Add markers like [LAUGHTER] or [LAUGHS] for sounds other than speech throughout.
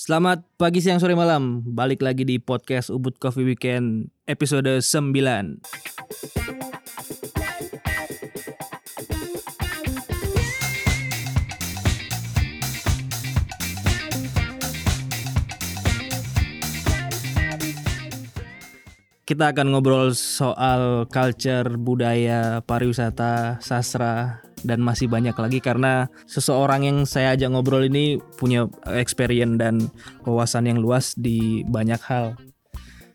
Selamat pagi, siang, sore, malam. Balik lagi di podcast Ubud Coffee Weekend episode 9. Kita akan ngobrol soal culture, budaya, pariwisata, sastra, dan masih banyak lagi karena seseorang yang saya ajak ngobrol ini punya experience dan wawasan yang luas di banyak hal.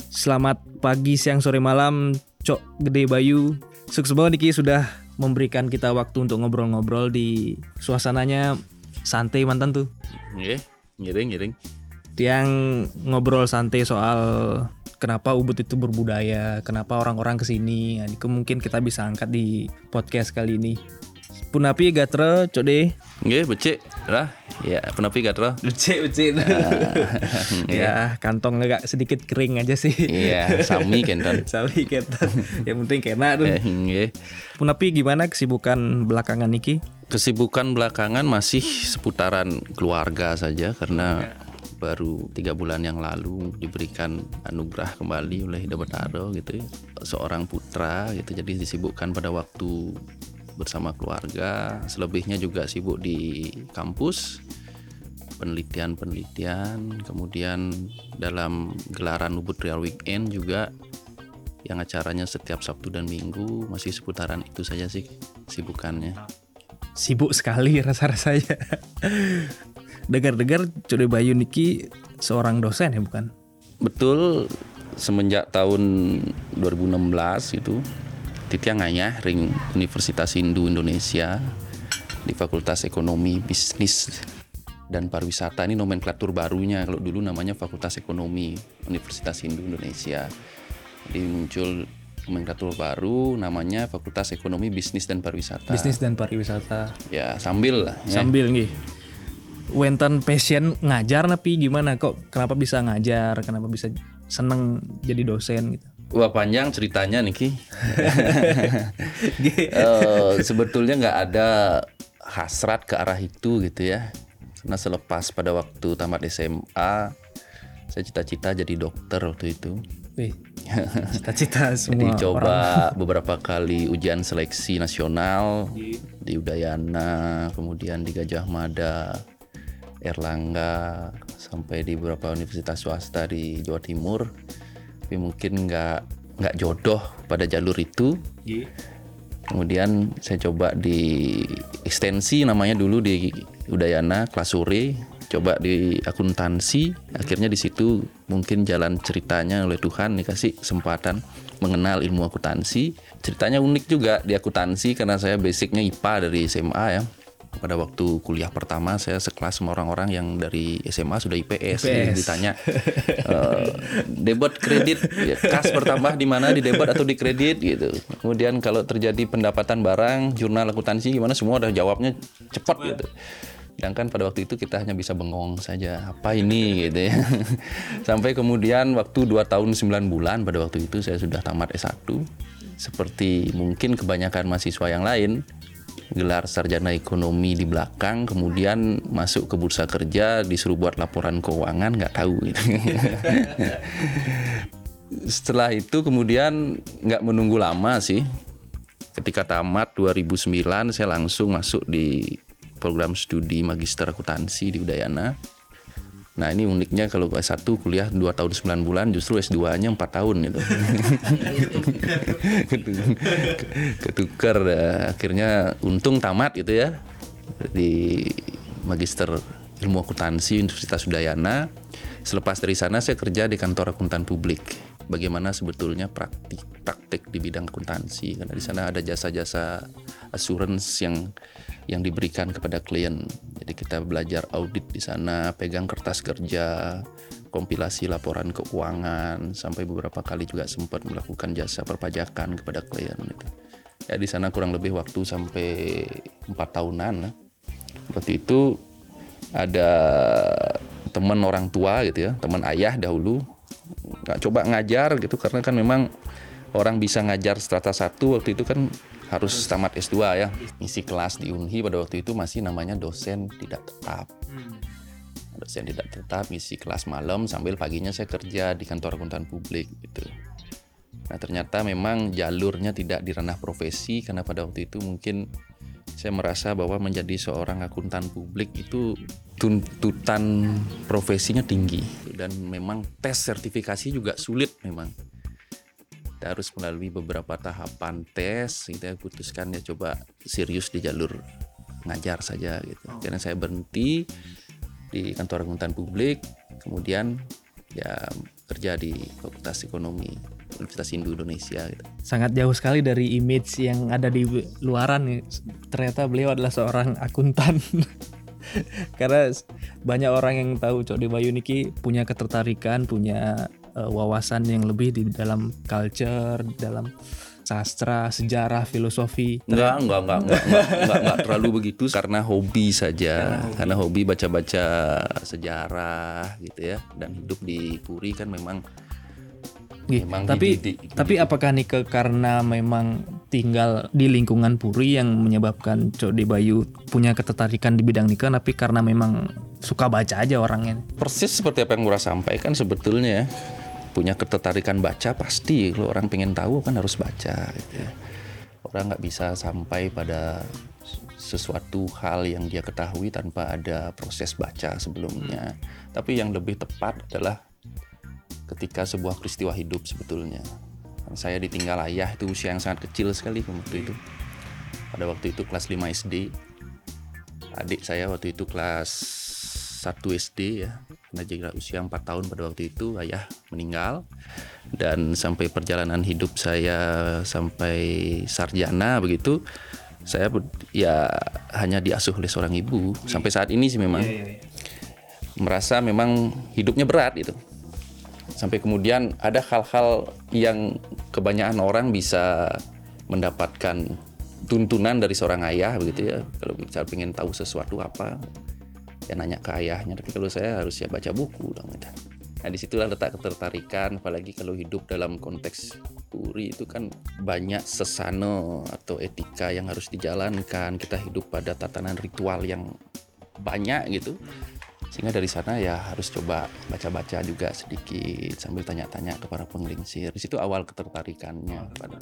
Selamat pagi, siang, sore, malam, Cok Gede Bayu. Sukses banget Niki sudah memberikan kita waktu untuk ngobrol-ngobrol di suasananya santai mantan tuh. Nggih, ngiring ngiring. Yang ngobrol santai soal kenapa Ubud itu berbudaya, kenapa orang-orang ke sini. Nah, itu mungkin kita bisa angkat di podcast kali ini. Punapi gatre, cok deh. Nggih, becik lah. Ya, penepi gatra. Ucik, ucik. [LAUGHS] ya, kantong agak sedikit kering aja sih. Iya, sami kenton. Sami ketan. Yang penting kena tuh. Eh, nggih. Punapi gimana kesibukan belakangan niki? Kesibukan belakangan masih seputaran keluarga saja karena baru tiga bulan yang lalu diberikan anugerah kembali oleh Ida Betaro gitu ya. seorang putra gitu jadi disibukkan pada waktu bersama keluarga selebihnya juga sibuk di kampus penelitian-penelitian kemudian dalam gelaran Ubud Real Weekend juga yang acaranya setiap Sabtu dan Minggu masih seputaran itu saja sih sibukannya Sibuk sekali rasa-rasanya. Dengar-dengar Code Bayu niki seorang dosen ya bukan? Betul semenjak tahun 2016 itu Titiang Ngayah ring Universitas Hindu Indonesia di Fakultas Ekonomi Bisnis dan Pariwisata ini nomenklatur barunya kalau dulu namanya Fakultas Ekonomi Universitas Hindu Indonesia jadi muncul nomenklatur baru namanya Fakultas Ekonomi Bisnis dan Pariwisata Bisnis dan pariwisata. ya sambil lah ya. Sambil nih. Wenten passion ngajar tapi gimana kok kenapa bisa ngajar? Kenapa bisa seneng jadi dosen gitu? Wah panjang ceritanya Niki. [LAUGHS] Eh, sebetulnya nggak ada hasrat ke arah itu gitu ya. Karena selepas pada waktu tamat SMA, saya cita-cita jadi dokter waktu itu. [LAUGHS] Cita-cita Jadi semua coba [LAUGHS] beberapa kali ujian seleksi nasional di Udayana, kemudian di Gajah Mada, Erlangga, sampai di beberapa universitas swasta di Jawa Timur. Tapi mungkin nggak nggak jodoh pada jalur itu. Kemudian saya coba di ekstensi namanya dulu di Udayana kelas sore, coba di akuntansi. Akhirnya di situ mungkin jalan ceritanya oleh Tuhan dikasih kesempatan mengenal ilmu akuntansi. Ceritanya unik juga di akuntansi karena saya basicnya IPA dari SMA ya. Pada waktu kuliah pertama saya sekelas sama orang-orang yang dari SMA sudah IPS, IPS. ditanya eh, debit kredit ya, kas bertambah di mana di debit atau di kredit gitu. Kemudian kalau terjadi pendapatan barang jurnal akuntansi gimana semua udah jawabnya cepat gitu. Sedangkan pada waktu itu kita hanya bisa bengong saja apa ini gitu ya. [LAUGHS] Sampai kemudian waktu 2 tahun 9 bulan pada waktu itu saya sudah tamat S1 seperti mungkin kebanyakan mahasiswa yang lain gelar sarjana ekonomi di belakang kemudian masuk ke bursa kerja disuruh buat laporan keuangan nggak tahu gitu. [LAUGHS] setelah itu kemudian nggak menunggu lama sih ketika tamat 2009 saya langsung masuk di program studi magister akuntansi di Udayana nah ini uniknya kalau S1 kuliah 2 tahun 9 bulan justru S2 nya 4 tahun gitu. [LAUGHS] Ketukar dah. akhirnya untung tamat gitu ya di magister ilmu akuntansi Universitas Udayana. Selepas dari sana saya kerja di kantor akuntan publik. Bagaimana sebetulnya praktik praktik di bidang akuntansi? Karena di sana ada jasa-jasa assurance yang yang diberikan kepada klien jadi kita belajar audit di sana pegang kertas kerja kompilasi laporan keuangan sampai beberapa kali juga sempat melakukan jasa perpajakan kepada klien gitu. Ya di sana kurang lebih waktu sampai empat tahunan. Waktu itu ada teman orang tua gitu ya, teman ayah dahulu nggak coba ngajar gitu karena kan memang orang bisa ngajar strata satu waktu itu kan harus tamat S2 ya. Isi kelas di Unhi pada waktu itu masih namanya dosen tidak tetap. dosen tidak tetap ngisi kelas malam sambil paginya saya kerja di kantor akuntan publik gitu. Nah ternyata memang jalurnya tidak di ranah profesi karena pada waktu itu mungkin saya merasa bahwa menjadi seorang akuntan publik itu tuntutan profesinya tinggi dan memang tes sertifikasi juga sulit memang. Kita harus melalui beberapa tahapan tes, kita putuskan ya coba serius di jalur ngajar saja gitu. Karena saya berhenti di kantor akuntan publik, kemudian ya kerja di Fakultas Ekonomi Universitas Hindu Indonesia gitu. Sangat jauh sekali dari image yang ada di luaran. Ternyata beliau adalah seorang akuntan. [LAUGHS] Karena banyak orang yang tahu Cok de Bayu Niki punya ketertarikan, punya uh, wawasan yang lebih di dalam culture, dalam sastra, sejarah, filosofi. Enggak, enggak, enggak, enggak, enggak, enggak, enggak terlalu begitu karena hobi saja. Karena hobi baca-baca sejarah gitu ya dan hidup di Puri kan memang memang tapi dididik, tapi apakah nih ke karena memang tinggal di lingkungan Puri yang menyebabkan Cok de Bayu punya ketertarikan di bidang nikah tapi karena memang suka baca aja orangnya. Persis seperti apa yang Murah sampaikan sebetulnya ya punya ketertarikan baca pasti. Kalau orang pengen tahu kan harus baca gitu ya. orang nggak bisa sampai pada sesuatu hal yang dia ketahui tanpa ada proses baca sebelumnya. Tapi yang lebih tepat adalah ketika sebuah peristiwa hidup sebetulnya. Saya ditinggal ayah itu usia yang sangat kecil sekali waktu itu. Pada waktu itu kelas 5 SD adik saya waktu itu kelas 1 SD ya. Karena usia 4 tahun pada waktu itu ayah meninggal. Dan sampai perjalanan hidup saya sampai sarjana begitu saya ya hanya diasuh oleh seorang ibu. Sampai saat ini sih memang yeah, yeah, yeah. merasa memang hidupnya berat itu sampai kemudian ada hal-hal yang kebanyakan orang bisa mendapatkan tuntunan dari seorang ayah begitu ya. Kalau bicara pengen tahu sesuatu apa ya nanya ke ayahnya. Tapi kalau saya harus ya baca buku dong gitu. nah di situlah letak ketertarikan. Apalagi kalau hidup dalam konteks puri itu kan banyak sesano atau etika yang harus dijalankan. Kita hidup pada tatanan ritual yang banyak gitu. Sehingga dari sana ya harus coba baca-baca juga sedikit sambil tanya-tanya ke para di situ awal ketertarikannya. Pada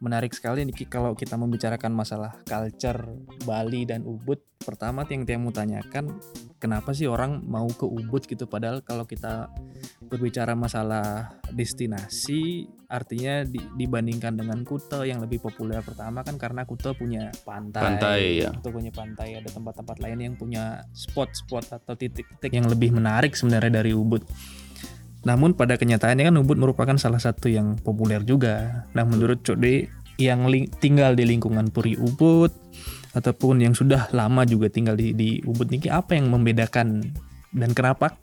menarik sekali nih kalau kita membicarakan masalah culture Bali dan Ubud. Pertama yang yang mau tanyakan kenapa sih orang mau ke Ubud gitu padahal kalau kita berbicara masalah destinasi artinya di, dibandingkan dengan Kuta yang lebih populer pertama kan karena Kuta punya pantai. Pantai ya. Kuta punya pantai ada tempat-tempat lain yang punya spot-spot atau titik-titik yang lebih menarik sebenarnya dari Ubud. Namun pada kenyataannya kan Ubud merupakan salah satu yang populer juga. Nah menurut Code yang tinggal di lingkungan Puri Ubud ataupun yang sudah lama juga tinggal di, di Ubud ini apa yang membedakan dan kenapa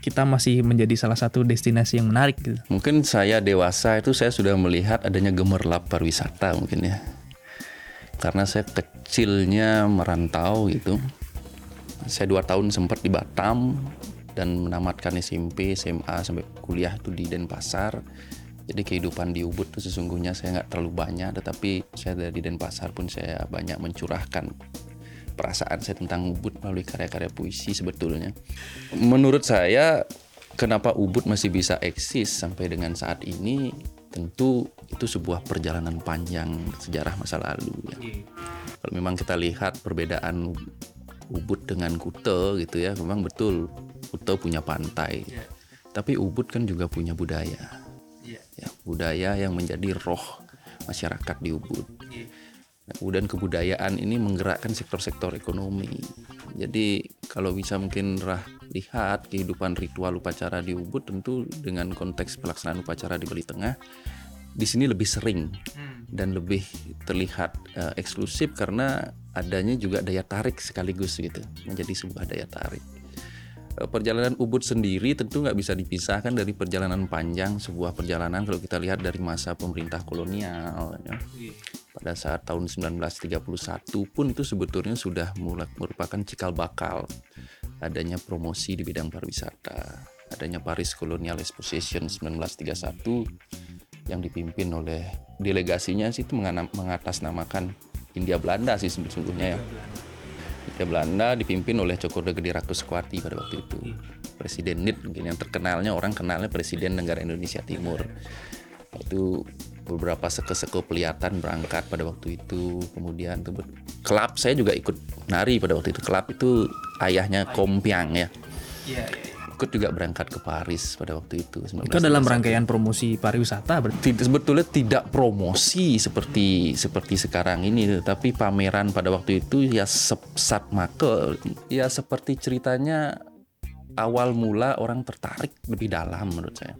kita masih menjadi salah satu destinasi yang menarik gitu. Mungkin saya dewasa itu saya sudah melihat adanya gemerlap pariwisata mungkin ya. Karena saya kecilnya merantau gitu. Saya dua tahun sempat di Batam, dan menamatkan SMP, SMA sampai kuliah itu di Denpasar. Jadi kehidupan di Ubud itu sesungguhnya saya nggak terlalu banyak, tetapi saya dari Denpasar pun saya banyak mencurahkan perasaan saya tentang Ubud melalui karya-karya puisi sebetulnya. Menurut saya kenapa Ubud masih bisa eksis sampai dengan saat ini tentu itu sebuah perjalanan panjang sejarah masa lalu ya. Iya. Kalau memang kita lihat perbedaan Ubud dengan Kute gitu ya, memang betul Kuta punya pantai, yeah. tapi Ubud kan juga punya budaya, yeah. ya budaya yang menjadi roh masyarakat di Ubud. Yeah. Nah, kemudian kebudayaan ini menggerakkan sektor-sektor ekonomi. Jadi kalau bisa mungkin rah lihat kehidupan ritual upacara di Ubud tentu dengan konteks pelaksanaan upacara di Bali Tengah di sini lebih sering hmm. Dan lebih terlihat uh, eksklusif karena adanya juga daya tarik sekaligus gitu menjadi sebuah daya tarik. Eh, perjalanan Ubud sendiri tentu nggak bisa dipisahkan dari perjalanan panjang sebuah perjalanan kalau kita lihat dari masa pemerintah kolonial ya. pada saat tahun 1931 pun itu sebetulnya sudah merupakan cikal bakal adanya promosi di bidang pariwisata adanya Paris Colonial Exposition 1931 yang dipimpin oleh delegasinya sih itu mengatasnamakan India Belanda sih sebetulnya ya Hindia Belanda dipimpin oleh Cokorda Gede Rakuswati pada waktu itu. Presiden NIT mungkin yang terkenalnya orang kenalnya Presiden Negara Indonesia Timur. Itu beberapa seke-seke pelihatan berangkat pada waktu itu. Kemudian tuh klub saya juga ikut nari pada waktu itu. Klub itu ayahnya Kompiang ya. Iya, iya. Ikut juga berangkat ke Paris pada waktu itu. Itu dalam rangkaian promosi pariwisata berarti. Sebetulnya tidak promosi seperti seperti sekarang ini tetapi pameran pada waktu itu ya sepsat make ya seperti ceritanya awal mula orang tertarik lebih dalam menurut saya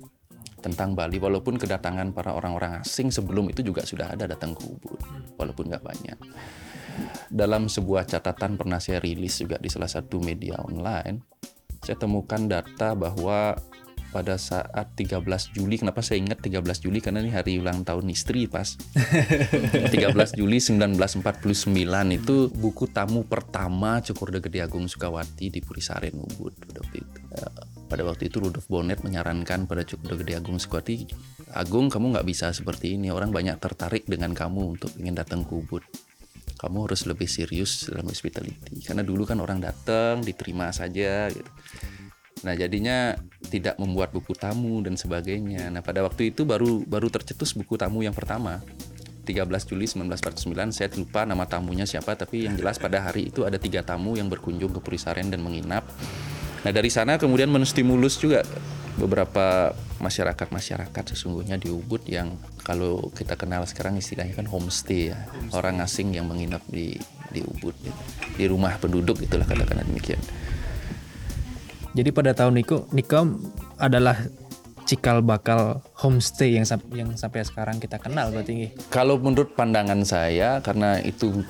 tentang Bali walaupun kedatangan para orang-orang asing sebelum itu juga sudah ada datang ke Ubud walaupun nggak banyak dalam sebuah catatan pernah saya rilis juga di salah satu media online saya temukan data bahwa pada saat 13 Juli, kenapa saya ingat 13 Juli karena ini hari ulang tahun istri pas. [LAUGHS] 13 Juli 1949 itu buku tamu pertama Cokorda Gede Agung Sukawati di Purisaren Ubud pada waktu itu. Eh, Pada waktu itu Rudolf Bonnet menyarankan pada Cokorda Gede Agung Sukawati, Agung kamu nggak bisa seperti ini, orang banyak tertarik dengan kamu untuk ingin datang ke Ubud kamu harus lebih serius dalam hospitality. Karena dulu kan orang datang diterima saja gitu. Nah jadinya tidak membuat buku tamu dan sebagainya. Nah pada waktu itu baru baru tercetus buku tamu yang pertama. 13 Juli 1949 saya lupa nama tamunya siapa tapi yang jelas pada hari itu ada tiga tamu yang berkunjung ke Purisaren dan menginap. Nah dari sana kemudian menstimulus juga beberapa masyarakat-masyarakat sesungguhnya di Ubud yang kalau kita kenal sekarang istilahnya kan homestay ya. Orang asing yang menginap di di Ubud gitu. di rumah penduduk itulah katakanlah demikian. Jadi pada tahun itu Nika adalah cikal bakal homestay yang yang sampai sekarang kita kenal berarti kalau menurut pandangan saya karena itu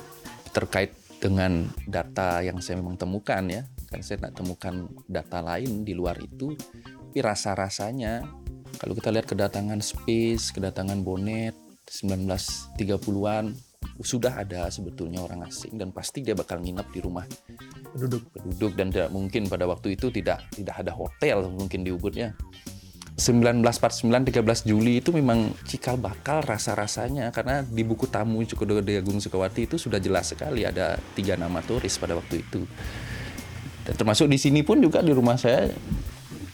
terkait dengan data yang saya memang temukan ya. Kan saya tidak temukan data lain di luar itu tapi rasa-rasanya kalau kita lihat kedatangan Space, kedatangan Bonet 1930-an sudah ada sebetulnya orang asing dan pasti dia bakal nginep di rumah Penduduk. penduduk dan tidak mungkin pada waktu itu tidak tidak ada hotel mungkin di Ubud ya. 1949 13 Juli itu memang cikal bakal rasa-rasanya karena di buku tamu Cukudo Gede Agung Sukawati itu sudah jelas sekali ada tiga nama turis pada waktu itu. Dan termasuk di sini pun juga di rumah saya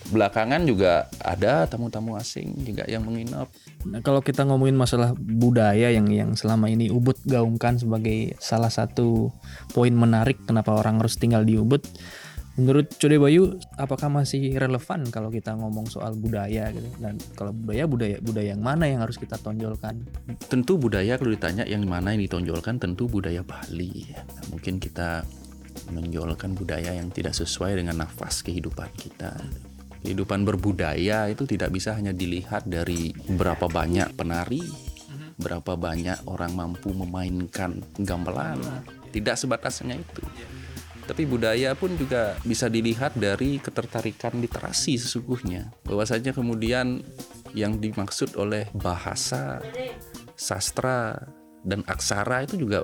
belakangan juga ada tamu-tamu asing juga yang menginap. Nah, kalau kita ngomongin masalah budaya yang yang selama ini Ubud gaungkan sebagai salah satu poin menarik kenapa orang harus tinggal di Ubud. Menurut Code Bayu, apakah masih relevan kalau kita ngomong soal budaya gitu? Dan kalau budaya budaya budaya yang mana yang harus kita tonjolkan? Tentu budaya kalau ditanya yang mana yang ditonjolkan tentu budaya Bali. Nah, mungkin kita menonjolkan budaya yang tidak sesuai dengan nafas kehidupan kita. Kehidupan berbudaya itu tidak bisa hanya dilihat dari berapa banyak penari, berapa banyak orang mampu memainkan gamelan. Tidak sebatas hanya itu. Tapi budaya pun juga bisa dilihat dari ketertarikan literasi sesungguhnya. Bahwasanya kemudian yang dimaksud oleh bahasa, sastra, dan aksara itu juga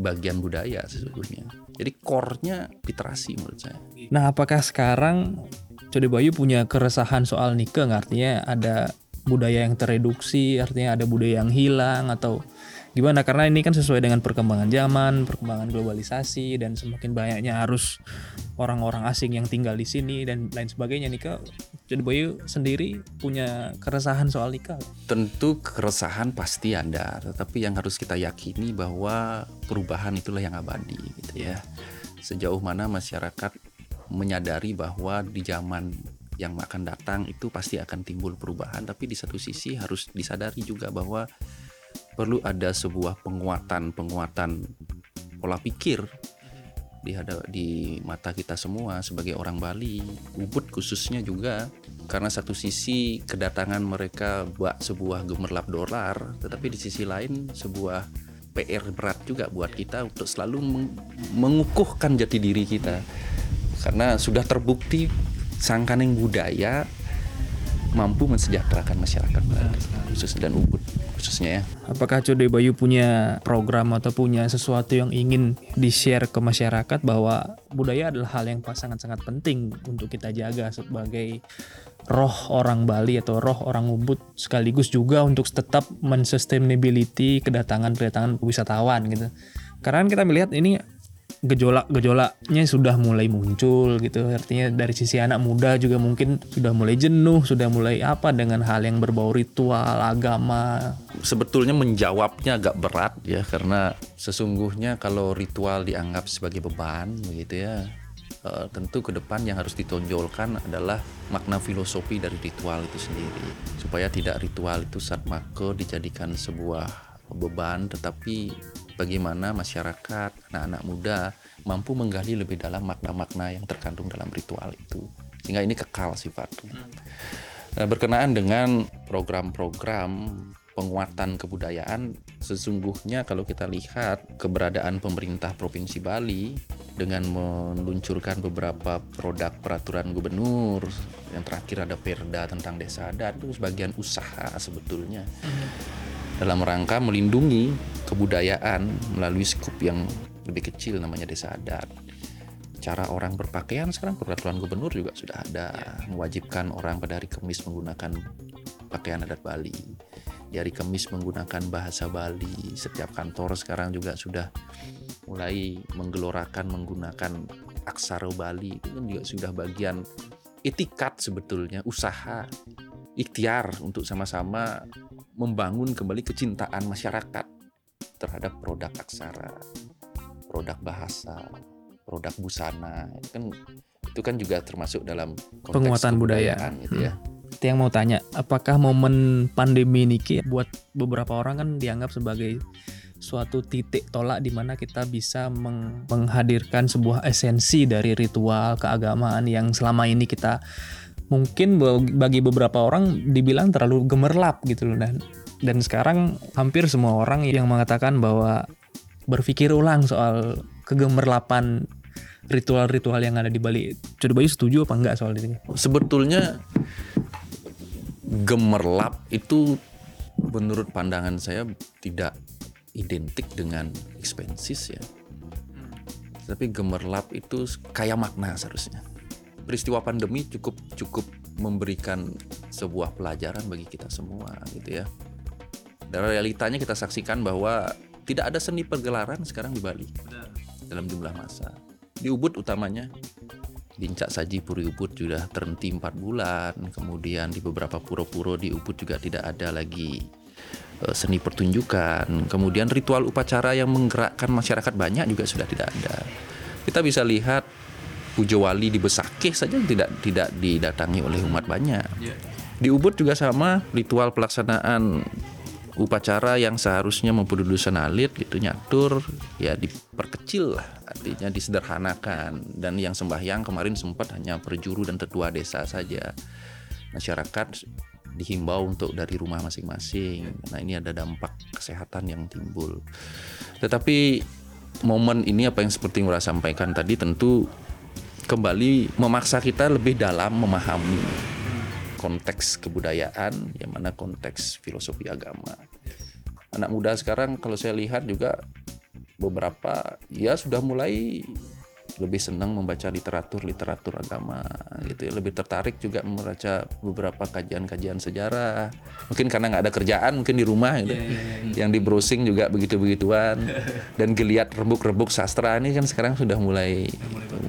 bagian budaya sesungguhnya. Jadi core-nya literasi menurut saya. Nah, apakah sekarang Code Bayu punya keresahan soal nikah? Nggak artinya ada budaya yang tereduksi, artinya ada budaya yang hilang atau gimana? Karena ini kan sesuai dengan perkembangan zaman, perkembangan globalisasi dan semakin banyaknya arus orang-orang asing yang tinggal di sini dan lain sebagainya. Nika, Code Bayu sendiri punya keresahan soal nikah. Tentu keresahan pasti ada, tetapi yang harus kita yakini bahwa perubahan itulah yang abadi gitu ya. Sejauh mana masyarakat menyadari bahwa di zaman yang akan datang itu pasti akan timbul perubahan, tapi di satu sisi harus disadari juga bahwa perlu ada sebuah penguatan-penguatan pola pikir di di mata kita semua sebagai orang Bali, Ubud khususnya juga karena satu sisi kedatangan mereka buat sebuah gemerlap dolar, tetapi di sisi lain sebuah PR berat juga buat kita untuk selalu meng- mengukuhkan jati diri kita. Karena sudah terbukti sangkaneng budaya mampu mensejahterakan masyarakat Bali, khusus dan Ubud khususnya ya. Apakah Code Bayu punya program atau punya sesuatu yang ingin di-share ke masyarakat bahwa budaya adalah hal yang sangat-sangat penting untuk kita jaga sebagai roh orang Bali atau roh orang Ubud sekaligus juga untuk tetap mensustainability kedatangan-kedatangan wisatawan gitu. Karena kan kita melihat ini gejolak-gejolaknya sudah mulai muncul gitu. Artinya dari sisi anak muda juga mungkin sudah mulai jenuh, sudah mulai apa dengan hal yang berbau ritual, agama. Sebetulnya menjawabnya agak berat ya karena sesungguhnya kalau ritual dianggap sebagai beban begitu ya uh, tentu ke depan yang harus ditonjolkan adalah makna filosofi dari ritual itu sendiri supaya tidak ritual itu saat dijadikan sebuah beban tetapi bagaimana masyarakat anak-anak muda mampu menggali lebih dalam makna-makna yang terkandung dalam ritual itu. Sehingga ini kekal sifatnya. Nah, berkenaan dengan program-program penguatan kebudayaan sesungguhnya kalau kita lihat keberadaan pemerintah provinsi Bali dengan meluncurkan beberapa produk peraturan gubernur yang terakhir ada Perda tentang desa adat itu sebagian usaha sebetulnya dalam rangka melindungi kebudayaan melalui skup yang lebih kecil namanya desa adat. Cara orang berpakaian sekarang peraturan gubernur juga sudah ada mewajibkan orang pada hari Kamis menggunakan pakaian adat Bali. Di hari Kamis menggunakan bahasa Bali. Setiap kantor sekarang juga sudah mulai menggelorakan menggunakan aksara Bali. Itu kan juga sudah bagian etikat sebetulnya, usaha, ikhtiar untuk sama-sama membangun kembali kecintaan masyarakat terhadap produk aksara, produk bahasa, produk busana. Itu kan itu kan juga termasuk dalam penguatan budaya gitu ya. Hmm. Itu yang mau tanya, apakah momen pandemi ini buat beberapa orang kan dianggap sebagai suatu titik tolak di mana kita bisa meng menghadirkan sebuah esensi dari ritual keagamaan yang selama ini kita mungkin bagi beberapa orang dibilang terlalu gemerlap gitu loh dan dan sekarang hampir semua orang yang mengatakan bahwa berpikir ulang soal kegemerlapan ritual-ritual yang ada di Bali. Coba Bayu setuju apa enggak soal ini? Sebetulnya gemerlap itu menurut pandangan saya tidak identik dengan expenses ya. Tapi gemerlap itu kaya makna seharusnya peristiwa pandemi cukup cukup memberikan sebuah pelajaran bagi kita semua gitu ya. Dan realitanya kita saksikan bahwa tidak ada seni pergelaran sekarang di Bali Benar. dalam jumlah masa. Di Ubud utamanya Bincak Saji Puri Ubud sudah terhenti empat bulan. Kemudian di beberapa pura-pura di Ubud juga tidak ada lagi uh, seni pertunjukan. Kemudian ritual upacara yang menggerakkan masyarakat banyak juga sudah tidak ada. Kita bisa lihat Pujo Wali di Besakeh saja tidak tidak didatangi oleh umat banyak. Iya. Di Ubud juga sama ritual pelaksanaan upacara yang seharusnya memperdudusan alit gitu nyatur ya diperkecil lah artinya disederhanakan dan yang sembahyang kemarin sempat hanya perjuru dan tetua desa saja masyarakat dihimbau untuk dari rumah masing-masing nah ini ada dampak kesehatan yang timbul tetapi momen ini apa yang seperti yang sampaikan tadi tentu kembali memaksa kita lebih dalam memahami konteks kebudayaan, yang mana konteks filosofi agama. Anak muda sekarang kalau saya lihat juga beberapa ya sudah mulai lebih senang membaca literatur-literatur agama gitu ya. Lebih tertarik juga membaca beberapa kajian-kajian sejarah. Mungkin karena nggak ada kerjaan mungkin di rumah gitu. Yeah, yeah, yeah. yang di browsing juga begitu-begituan. Dan geliat rebuk-rebuk sastra ini kan sekarang sudah mulai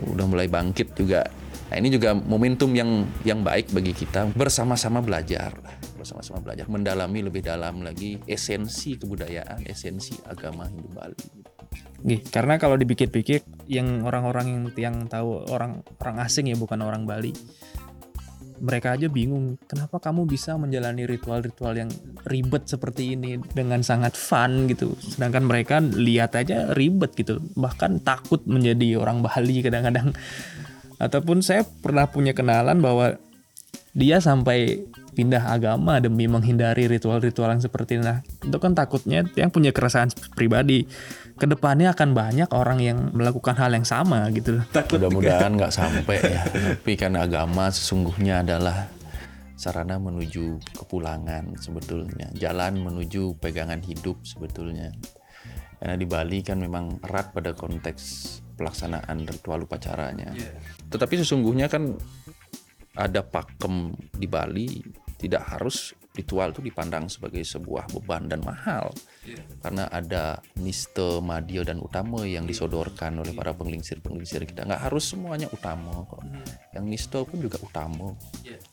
sudah mulai bangkit juga. Nah ini juga momentum yang yang baik bagi kita. Bersama-sama belajar bersama-sama belajar. Mendalami lebih dalam lagi esensi kebudayaan esensi agama Hindu Bali Gih, karena kalau dipikir-pikir yang orang-orang yang yang tahu orang orang asing ya bukan orang Bali mereka aja bingung kenapa kamu bisa menjalani ritual-ritual yang ribet seperti ini dengan sangat fun gitu. Sedangkan mereka lihat aja ribet gitu bahkan takut menjadi orang Bali kadang-kadang. Ataupun saya pernah punya kenalan bahwa dia sampai pindah agama demi menghindari ritual-ritual yang seperti ini. Nah, itu kan takutnya yang punya keresahan pribadi ke depannya akan banyak orang yang melakukan hal yang sama gitu. Mudah-mudahan nggak sampai ya. Tapi kan agama sesungguhnya adalah sarana menuju kepulangan sebetulnya, jalan menuju pegangan hidup sebetulnya. Karena di Bali kan memang erat pada konteks pelaksanaan ritual upacaranya. Tetapi sesungguhnya kan ada pakem di Bali tidak harus ritual itu dipandang sebagai sebuah beban dan mahal. Karena ada niste madya dan utama yang disodorkan oleh para penglingsir penglingsir kita. Nggak harus semuanya utama kok. Yang niste pun juga utama.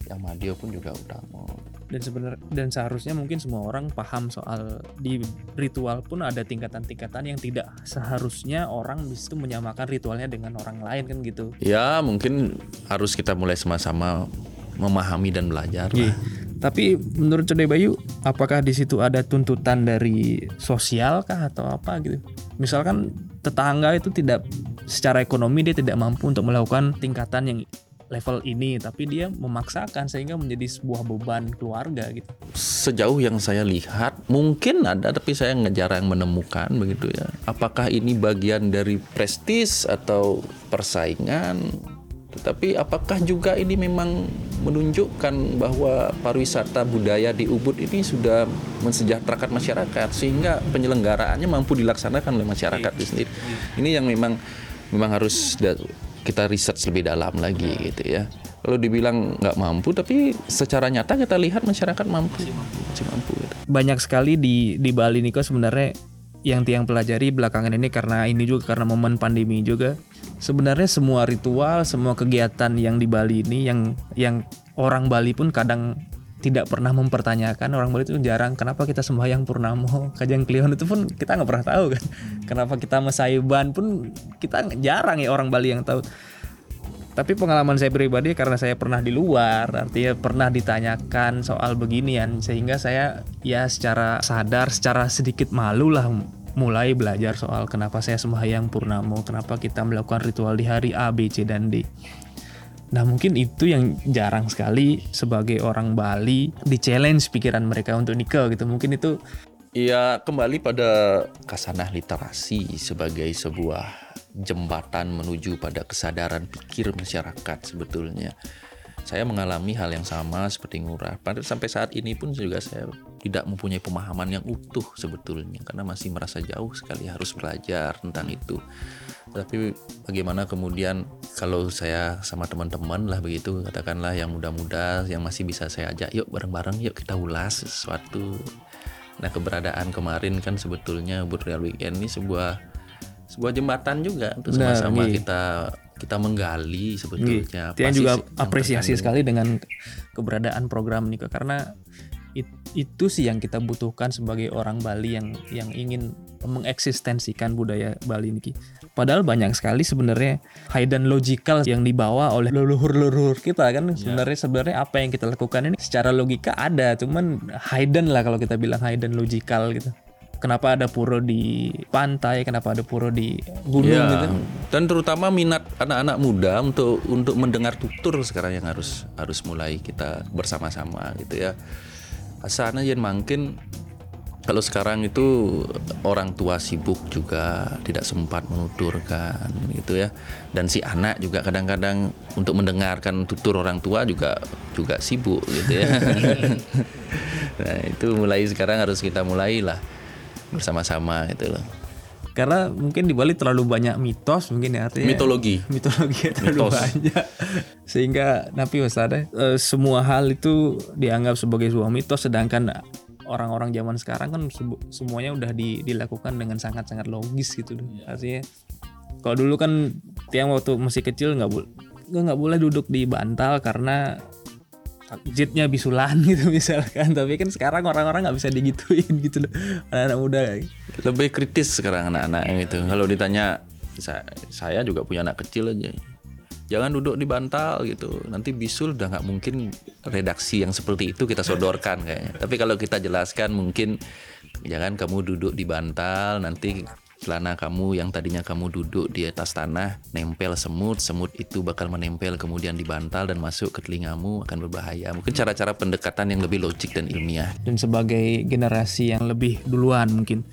Yang madya pun juga utama. Dan sebenarnya dan seharusnya mungkin semua orang paham soal di ritual pun ada tingkatan-tingkatan yang tidak seharusnya orang bisa itu menyamakan ritualnya dengan orang lain kan gitu? Ya mungkin harus kita mulai sama-sama memahami dan belajar Iya. lah. Tapi menurut Codai Bayu, apakah di situ ada tuntutan dari sosial kah atau apa gitu? Misalkan tetangga itu tidak secara ekonomi dia tidak mampu untuk melakukan tingkatan yang level ini, tapi dia memaksakan sehingga menjadi sebuah beban keluarga gitu. Sejauh yang saya lihat mungkin ada tapi saya nggak jarang menemukan begitu ya. Apakah ini bagian dari prestis atau persaingan? Tetapi apakah juga ini memang menunjukkan bahwa pariwisata budaya di Ubud ini sudah mensejahterakan masyarakat sehingga penyelenggaraannya mampu dilaksanakan oleh masyarakat itu sendiri. Ini yang memang memang harus kita riset lebih dalam lagi gitu ya. Kalau dibilang nggak mampu, tapi secara nyata kita lihat masyarakat mampu, masih mampu. gitu. Banyak sekali di di Bali Niko sebenarnya yang tiang pelajari belakangan ini karena ini juga karena momen pandemi juga. Sebenarnya semua ritual, semua kegiatan yang di Bali ini yang yang orang Bali pun kadang tidak pernah mempertanyakan. Orang Bali itu jarang kenapa kita sembahyang purnamo? Kajang kliwon itu pun kita nggak pernah tahu kan. Kenapa kita mesaiban pun kita jarang ya orang Bali yang tahu tapi pengalaman saya pribadi karena saya pernah di luar, artinya pernah ditanyakan soal beginian sehingga saya ya secara sadar, secara sedikit malu lah mulai belajar soal kenapa saya sembahyang purnamo, kenapa kita melakukan ritual di hari A, B, C dan D. Nah mungkin itu yang jarang sekali sebagai orang Bali di challenge pikiran mereka untuk nikah gitu. Mungkin itu Ya kembali pada kasanah literasi sebagai sebuah jembatan menuju pada kesadaran pikir masyarakat sebetulnya. Saya mengalami hal yang sama seperti Ngurah. Padahal sampai saat ini pun juga saya tidak mempunyai pemahaman yang utuh sebetulnya karena masih merasa jauh sekali harus belajar tentang itu. Tapi bagaimana kemudian kalau saya sama teman-teman lah begitu katakanlah yang muda-muda yang masih bisa saya ajak yuk bareng-bareng yuk kita ulas sesuatu Nah keberadaan kemarin kan sebetulnya Ubud Real Weekend ini sebuah sebuah jembatan juga untuk sama-sama iya. kita kita menggali sebetulnya. Tian apa juga apresiasi terkandung. sekali dengan keberadaan program Niko karena it- itu sih yang kita butuhkan sebagai orang Bali yang yang ingin mengeksistensikan budaya Bali ini. Padahal banyak sekali sebenarnya hidden logical yang dibawa oleh leluhur-leluhur kita kan sebenarnya sebenarnya apa yang kita lakukan ini secara logika ada cuman hidden lah kalau kita bilang hidden logical gitu. Kenapa ada pura di pantai, kenapa ada pura di gunung Ya, gitu. dan terutama minat anak-anak muda untuk untuk mendengar tutur sekarang yang harus harus mulai kita bersama-sama gitu ya. Asana yang makin kalau sekarang itu orang tua sibuk juga tidak sempat menuturkan gitu ya. Dan si anak juga kadang-kadang untuk mendengarkan tutur orang tua juga juga sibuk gitu ya. [LAUGHS] nah, itu mulai sekarang harus kita mulailah bersama-sama gitu loh. Karena mungkin di Bali terlalu banyak mitos mungkin ya artinya Mitologi. mitologi terlalu Mitos. banyak [LAUGHS] sehingga napi wasada eh, semua hal itu dianggap sebagai sebuah mitos sedangkan orang-orang zaman sekarang kan semuanya udah di- dilakukan dengan sangat-sangat logis gitu loh. artinya kalau dulu kan tiang waktu masih kecil nggak boleh nggak boleh duduk di bantal karena takjidnya bisulan [LAUGHS] gitu misalkan tapi kan sekarang orang-orang nggak bisa digituin gitu loh anak-anak muda lebih kritis sekarang anak-anak gitu. Kalau ditanya saya, saya juga punya anak kecil aja. Jangan duduk di bantal gitu. Nanti bisul udah nggak mungkin redaksi yang seperti itu kita sodorkan kayaknya. Tapi kalau kita jelaskan mungkin jangan kamu duduk di bantal nanti celana kamu yang tadinya kamu duduk di atas tanah nempel semut semut itu bakal menempel kemudian di bantal dan masuk ke telingamu akan berbahaya. Mungkin cara-cara pendekatan yang lebih logik dan ilmiah. Dan sebagai generasi yang lebih duluan mungkin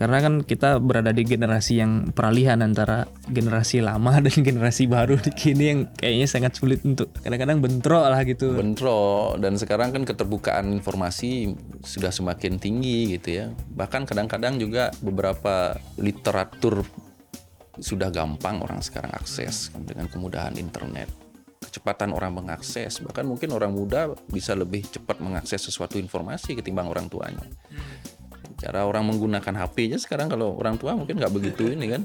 karena kan kita berada di generasi yang peralihan antara generasi lama [LAUGHS] dan generasi baru. Di kini yang kayaknya sangat sulit untuk kadang-kadang bentrok lah gitu. Bentrok. Dan sekarang kan keterbukaan informasi sudah semakin tinggi gitu ya. Bahkan kadang-kadang juga beberapa literatur sudah gampang orang sekarang akses dengan kemudahan internet. Kecepatan orang mengakses. Bahkan mungkin orang muda bisa lebih cepat mengakses sesuatu informasi ketimbang orang tuanya cara orang menggunakan HP-nya sekarang kalau orang tua mungkin nggak begitu ini kan.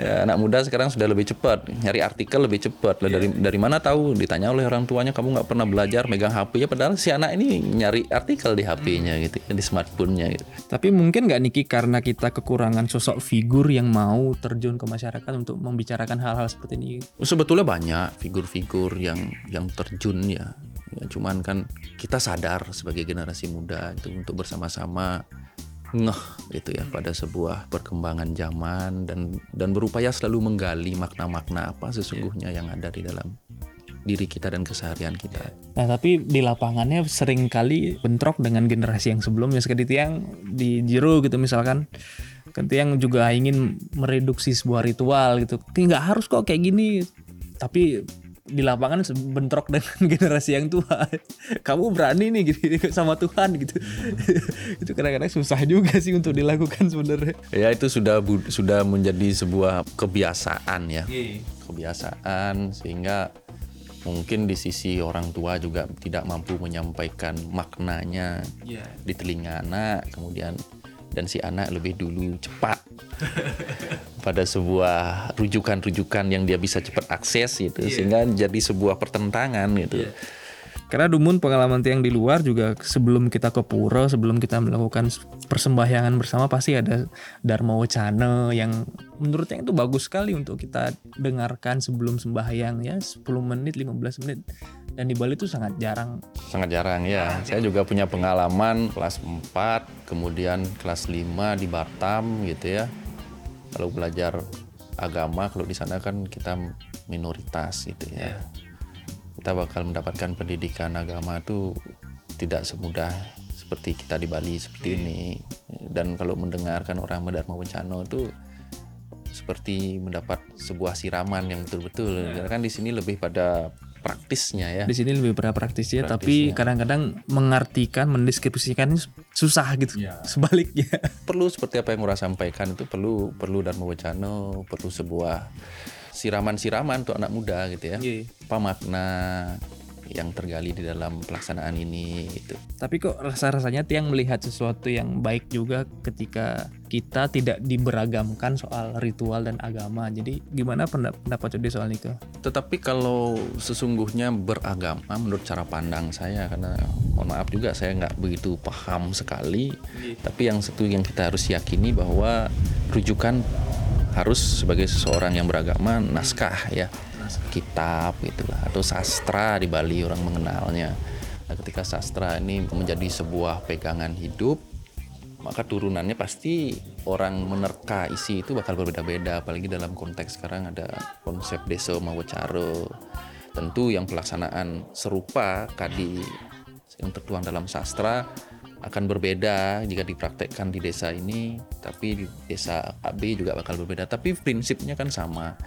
Ya, anak muda sekarang sudah lebih cepat. Nyari artikel lebih cepat. Lah dari dari mana tahu? Ditanya oleh orang tuanya kamu nggak pernah belajar megang HP-nya padahal si anak ini nyari artikel di HP-nya gitu di smartphone-nya gitu. Tapi mungkin nggak Niki karena kita kekurangan sosok figur yang mau terjun ke masyarakat untuk membicarakan hal-hal seperti ini. sebetulnya banyak figur-figur yang yang terjun ya. Ya cuman kan kita sadar sebagai generasi muda itu untuk bersama-sama ngeh gitu ya pada sebuah perkembangan zaman dan dan berupaya selalu menggali makna-makna apa sesungguhnya yang ada di dalam diri kita dan keseharian kita. Nah tapi di lapangannya sering kali bentrok dengan generasi yang sebelumnya. Sekali tiang di Jiro gitu misalkan. Kan tiang juga ingin mereduksi sebuah ritual gitu. Nggak harus kok kayak gini. Tapi di lapangan bentrok dengan [LAUGHS] generasi yang tua. Kamu berani nih gitu sama Tuhan gitu. [LAUGHS] itu kadang-kadang susah juga sih untuk dilakukan sebenarnya. Ya itu sudah sudah menjadi sebuah kebiasaan ya. Kebiasaan sehingga mungkin di sisi orang tua juga tidak mampu menyampaikan maknanya di telinga anak kemudian dan si anak lebih dulu cepat [LAUGHS] pada sebuah rujukan-rujukan yang dia bisa cepat akses gitu. Sehingga jadi sebuah pertentangan gitu. Karena Dumun pengalaman tiang di luar juga sebelum kita ke pura, sebelum kita melakukan persembahyangan bersama pasti ada Dharma Wacana yang menurut yang itu bagus sekali untuk kita dengarkan sebelum sembahyang ya 10 menit, 15 menit. Dan di Bali itu sangat jarang. Sangat jarang ya. Saya juga punya pengalaman kelas 4, kemudian kelas 5 di Batam gitu ya. Kalau belajar agama kalau di sana kan kita minoritas gitu ya. Kita bakal mendapatkan pendidikan agama itu tidak semudah seperti kita di Bali seperti ini. Dan kalau mendengarkan orang Dharma Bencana itu seperti mendapat sebuah siraman yang betul-betul. Karena kan di sini lebih pada praktisnya ya. Di sini lebih pada praktisnya, tapi kadang-kadang mengartikan, mendeskripsikan susah gitu. Sebaliknya. perlu seperti apa yang Ngurah sampaikan itu perlu perlu dan wacana perlu sebuah siraman-siraman untuk anak muda gitu ya Iya. apa makna yang tergali di dalam pelaksanaan ini gitu Tapi kok rasa-rasanya tiang melihat sesuatu yang baik juga ketika kita tidak diberagamkan soal ritual dan agama. Jadi gimana pendap- pendapat Cudi soal itu? tetapi kalau sesungguhnya beragama menurut cara pandang saya karena mohon maaf juga saya nggak begitu paham sekali tapi yang satu yang kita harus yakini bahwa rujukan harus sebagai seseorang yang beragama naskah ya kitab gitu lah atau sastra di Bali orang mengenalnya. Nah, ketika sastra ini menjadi sebuah pegangan hidup maka turunannya pasti orang menerka isi itu bakal berbeda-beda. Apalagi dalam konteks sekarang ada konsep desa mawacaro tentu yang pelaksanaan serupa kadi yang tertuang dalam sastra akan berbeda jika dipraktekkan di desa ini. Tapi di desa AB juga bakal berbeda. Tapi prinsipnya kan sama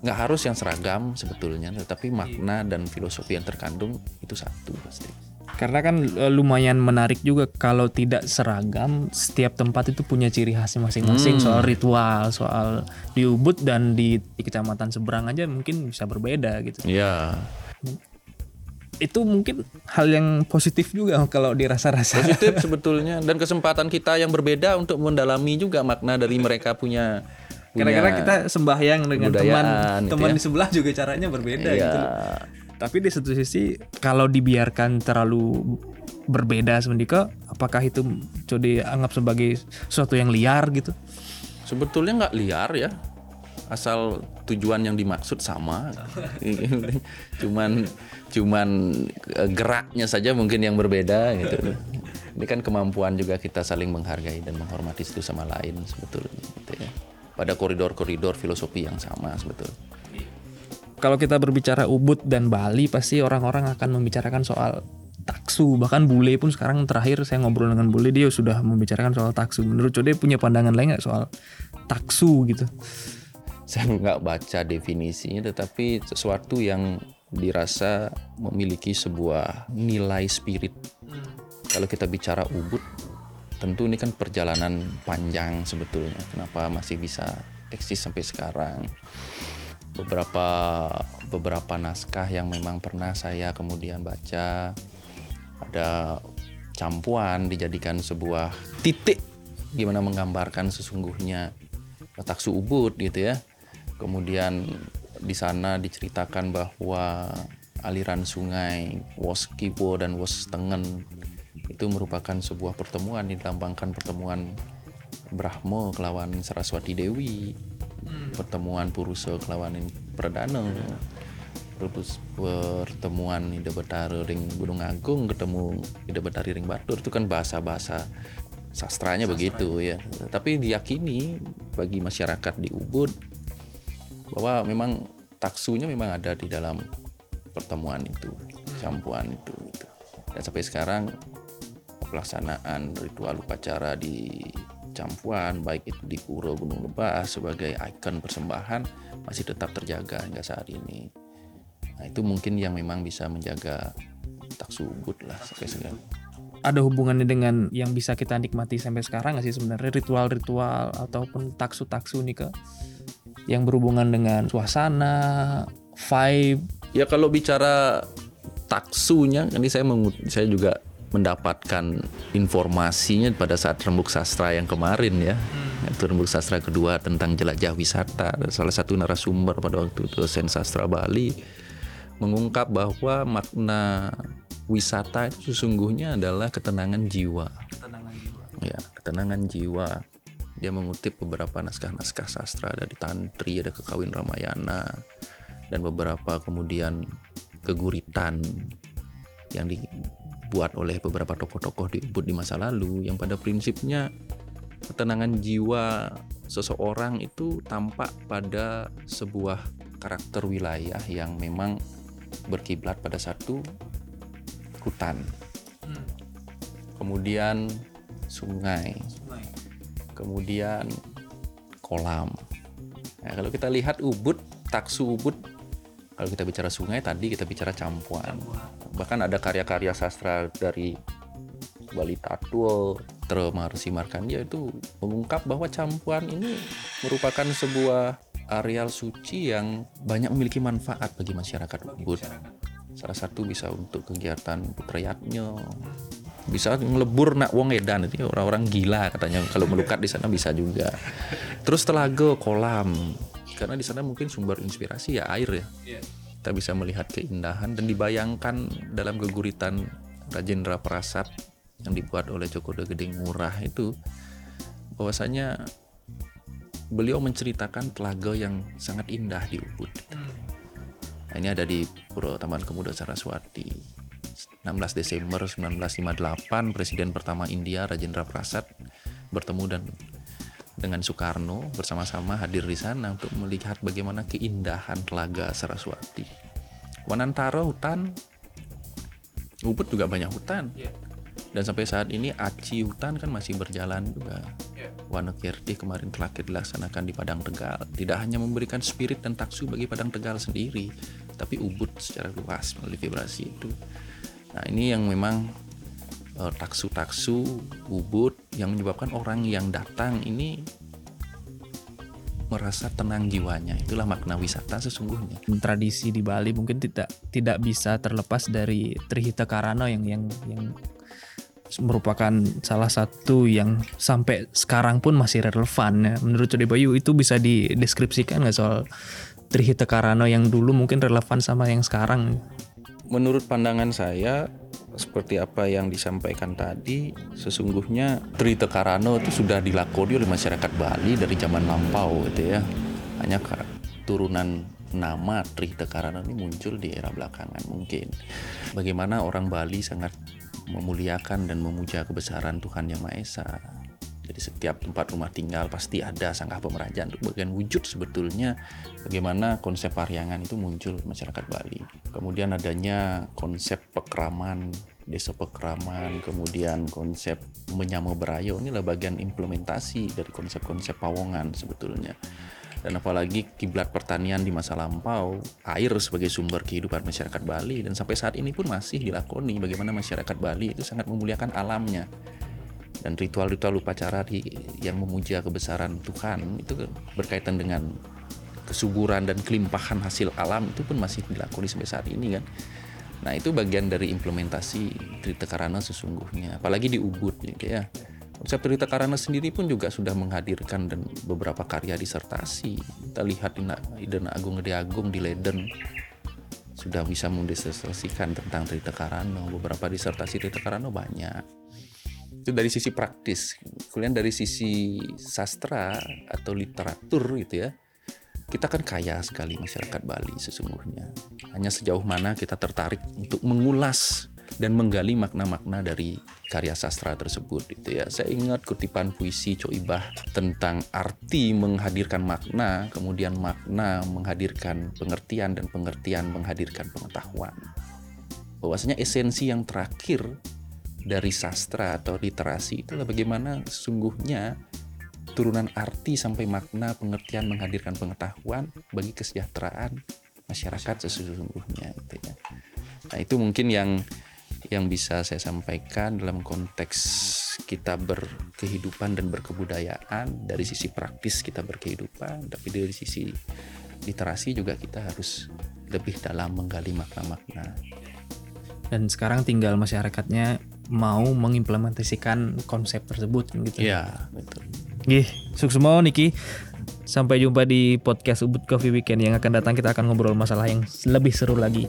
nggak harus yang seragam sebetulnya tetapi makna dan filosofi yang terkandung itu satu pasti. Karena kan e, lumayan menarik juga kalau tidak seragam, setiap tempat itu punya ciri khasnya masing-masing. Soal ritual, soal di Ubud dan di, di kecamatan seberang aja mungkin bisa berbeda gitu. ya Itu mungkin hal yang positif juga [LAUGHS] kalau dirasa-rasa. positif sebetulnya. Dan kesempatan kita yang berbeda untuk mendalami juga makna dari mereka punya Kadang-kadang kita sembahyang dengan teman kebudayaan gitu teman ya. di sebelah juga caranya berbeda Iya. gitu. Tapi di satu sisi kalau dibiarkan terlalu berbeda sebenarnya apakah itu coba dianggap sebagai sesuatu yang liar gitu? sebetulnya nggak liar ya asal tujuan yang dimaksud sama [LAUGHS] cuman cuman eh, geraknya saja mungkin yang berbeda gitu ini kan kemampuan juga kita saling menghargai dan menghormati satu sama lain sebetulnya gitu ya pada koridor-koridor filosofi yang sama sebetulnya. Kalau kita berbicara Ubud dan Bali pasti orang-orang akan membicarakan soal taksu. Bahkan bule pun sekarang terakhir saya ngobrol dengan bule dia sudah membicarakan soal taksu. Menurut Code punya pandangan lain nggak soal taksu gitu? Saya nggak baca definisinya tetapi sesuatu yang dirasa memiliki sebuah nilai spirit. Kalau kita bicara ubud tentu ini kan perjalanan panjang sebetulnya. Kenapa masih bisa eksis sampai sekarang? Beberapa beberapa naskah yang memang pernah saya kemudian baca ada campuan dijadikan sebuah titik gimana menggambarkan sesungguhnya taksu ubud gitu ya. Kemudian di sana diceritakan bahwa aliran sungai Woskiwo dan Wostengen itu merupakan sebuah pertemuan dilambangkan pertemuan Brahmo kelawan Saraswati Dewi. Pertemuan Purusa kelawan Perdana. Terus pertemuan Ida Betara ring Gunung Agung ketemu Ida Betari ring Batur. Itu kan bahasa-bahasa sastranya begitu ya. Tapi diyakini bagi masyarakat di Ubud bahwa memang taksunya memang ada di dalam pertemuan itu campuan itu gitu. dan sampai sekarang pelaksanaan ritual upacara di campuan baik itu di Pura Gunung Lebah sebagai ikon persembahan masih tetap terjaga hingga saat ini Nah itu mungkin yang memang bisa menjaga tak subut lah sampai sekarang. Ada hubungannya dengan yang bisa kita nikmati sampai sekarang nggak sih sebenarnya ritual-ritual ataupun taksu-taksu nih ke yang berhubungan dengan suasana, vibe. Ya kalau bicara taksunya, ini saya mengut, saya juga mendapatkan informasinya pada saat rembuk sastra yang kemarin ya. Hmm. Itu rembuk sastra kedua tentang jelajah wisata. Salah satu narasumber pada waktu itu dosen sastra Bali mengungkap bahwa makna wisata itu sesungguhnya adalah ketenangan jiwa. Ketenangan jiwa. Ya, ketenangan jiwa. Dia mengutip beberapa naskah-naskah sastra dari Tantri, ada Kekawin Ramayana, dan beberapa kemudian keguritan yang dibuat oleh beberapa tokoh-tokoh di Ubud di masa lalu yang pada prinsipnya ketenangan jiwa seseorang itu tampak pada sebuah karakter wilayah yang memang berkiblat pada satu hutan. Hmm. Kemudian sungai. sungai. Kemudian kolam. Nah, kalau kita lihat Ubud, taksu Ubud, kalau kita bicara sungai tadi kita bicara campuan. Bahkan ada karya-karya sastra dari Bali Tatul, Tremarsi Markandia itu mengungkap bahwa campuan ini merupakan sebuah areal suci yang banyak memiliki manfaat bagi masyarakat Ubud. Salah satu bisa untuk kegiatan putrayatnya, bisa ngelebur nak wong edan itu orang-orang gila katanya kalau melukat di sana bisa juga. Terus telaga kolam karena di sana mungkin sumber inspirasi ya air ya. Iya. Kita bisa melihat keindahan dan dibayangkan dalam geguritan Rajendra Prasad yang dibuat oleh Joko Gedeng Murah itu bahwasanya beliau menceritakan telaga yang sangat indah di Ubud. Nah, ini ada di Pura Taman Kemuda Saraswati. 16 Desember 1958 Presiden pertama India Rajendra Prasad bertemu dan dengan Soekarno bersama-sama hadir di sana untuk melihat bagaimana keindahan telaga Saraswati. Wanantara hutan, Ubud juga banyak hutan. Yeah dan sampai saat ini aci hutan kan masih berjalan juga yeah. Wanakirti kemarin terakhir dilaksanakan di Padang Tegal tidak hanya memberikan spirit dan taksu bagi Padang Tegal sendiri tapi ubud secara luas melalui vibrasi itu nah ini yang memang taksu-taksu ubud yang menyebabkan orang yang datang ini merasa tenang jiwanya. Itulah makna wisata sesungguhnya. Tradisi di Bali mungkin tidak tidak bisa terlepas dari Trihita Karana yang yang yang merupakan salah satu yang sampai sekarang pun masih relevan ya. Menurut Code Bayu itu bisa dideskripsikan nggak soal Trihita Karano yang dulu mungkin relevan sama yang sekarang? Menurut pandangan saya seperti apa yang disampaikan tadi, sesungguhnya Trihita Karano itu sudah dilakoni oleh masyarakat Bali dari zaman lampau gitu ya. Hanya turunan nama Trihita Karano ini muncul di era belakangan mungkin. Bagaimana orang Bali sangat memuliakan dan memuja kebesaran Tuhan Yang Maha Esa. Jadi setiap tempat rumah tinggal pasti ada sangkah pemerajaan untuk bagian wujud sebetulnya bagaimana konsep pariangan itu muncul masyarakat Bali. Kemudian adanya konsep pekraman, desa pekraman, kemudian konsep menyamu berayo ini adalah bagian implementasi dari konsep-konsep pawongan sebetulnya dan apalagi kiblat pertanian di masa lampau air sebagai sumber kehidupan masyarakat Bali dan sampai saat ini pun masih dilakoni bagaimana masyarakat Bali itu sangat memuliakan alamnya dan ritual-ritual upacara di, yang memuja kebesaran Tuhan itu berkaitan dengan kesuburan dan kelimpahan hasil alam itu pun masih dilakoni sampai saat ini kan. Nah itu bagian dari implementasi Trita Karana sesungguhnya, apalagi di Ubud gitu ya. Konsep Trita Karana sendiri pun juga sudah menghadirkan dan beberapa karya disertasi. Kita lihat di Iden Agung Gede Agung di Leiden sudah bisa mendisertasikan tentang Trita Karana. Beberapa disertasi Trita Karana banyak. Itu dari sisi praktis. Kemudian dari sisi sastra atau literatur gitu ya kita kan kaya sekali masyarakat Bali sesungguhnya. Hanya sejauh mana kita tertarik untuk mengulas dan menggali makna-makna dari karya sastra tersebut gitu ya. Saya ingat kutipan puisi Coibah tentang arti menghadirkan makna, kemudian makna menghadirkan pengertian dan pengertian menghadirkan pengetahuan. Bahwasanya esensi yang terakhir dari sastra atau literasi itulah bagaimana sesungguhnya turunan arti sampai makna pengertian menghadirkan pengetahuan bagi kesejahteraan masyarakat sesungguhnya gitu ya. Nah, itu mungkin yang yang bisa saya sampaikan dalam konteks kita berkehidupan dan berkebudayaan. Dari sisi praktis kita berkehidupan tapi dari sisi literasi juga kita harus lebih dalam menggali makna-makna. Dan sekarang tinggal masyarakatnya mau mengimplementasikan konsep tersebut gitu. Ya betul Gih, sukses mau Niki. Sampai jumpa di podcast Ubud Coffee Weekend yang akan datang kita akan ngobrol masalah yang lebih seru lagi.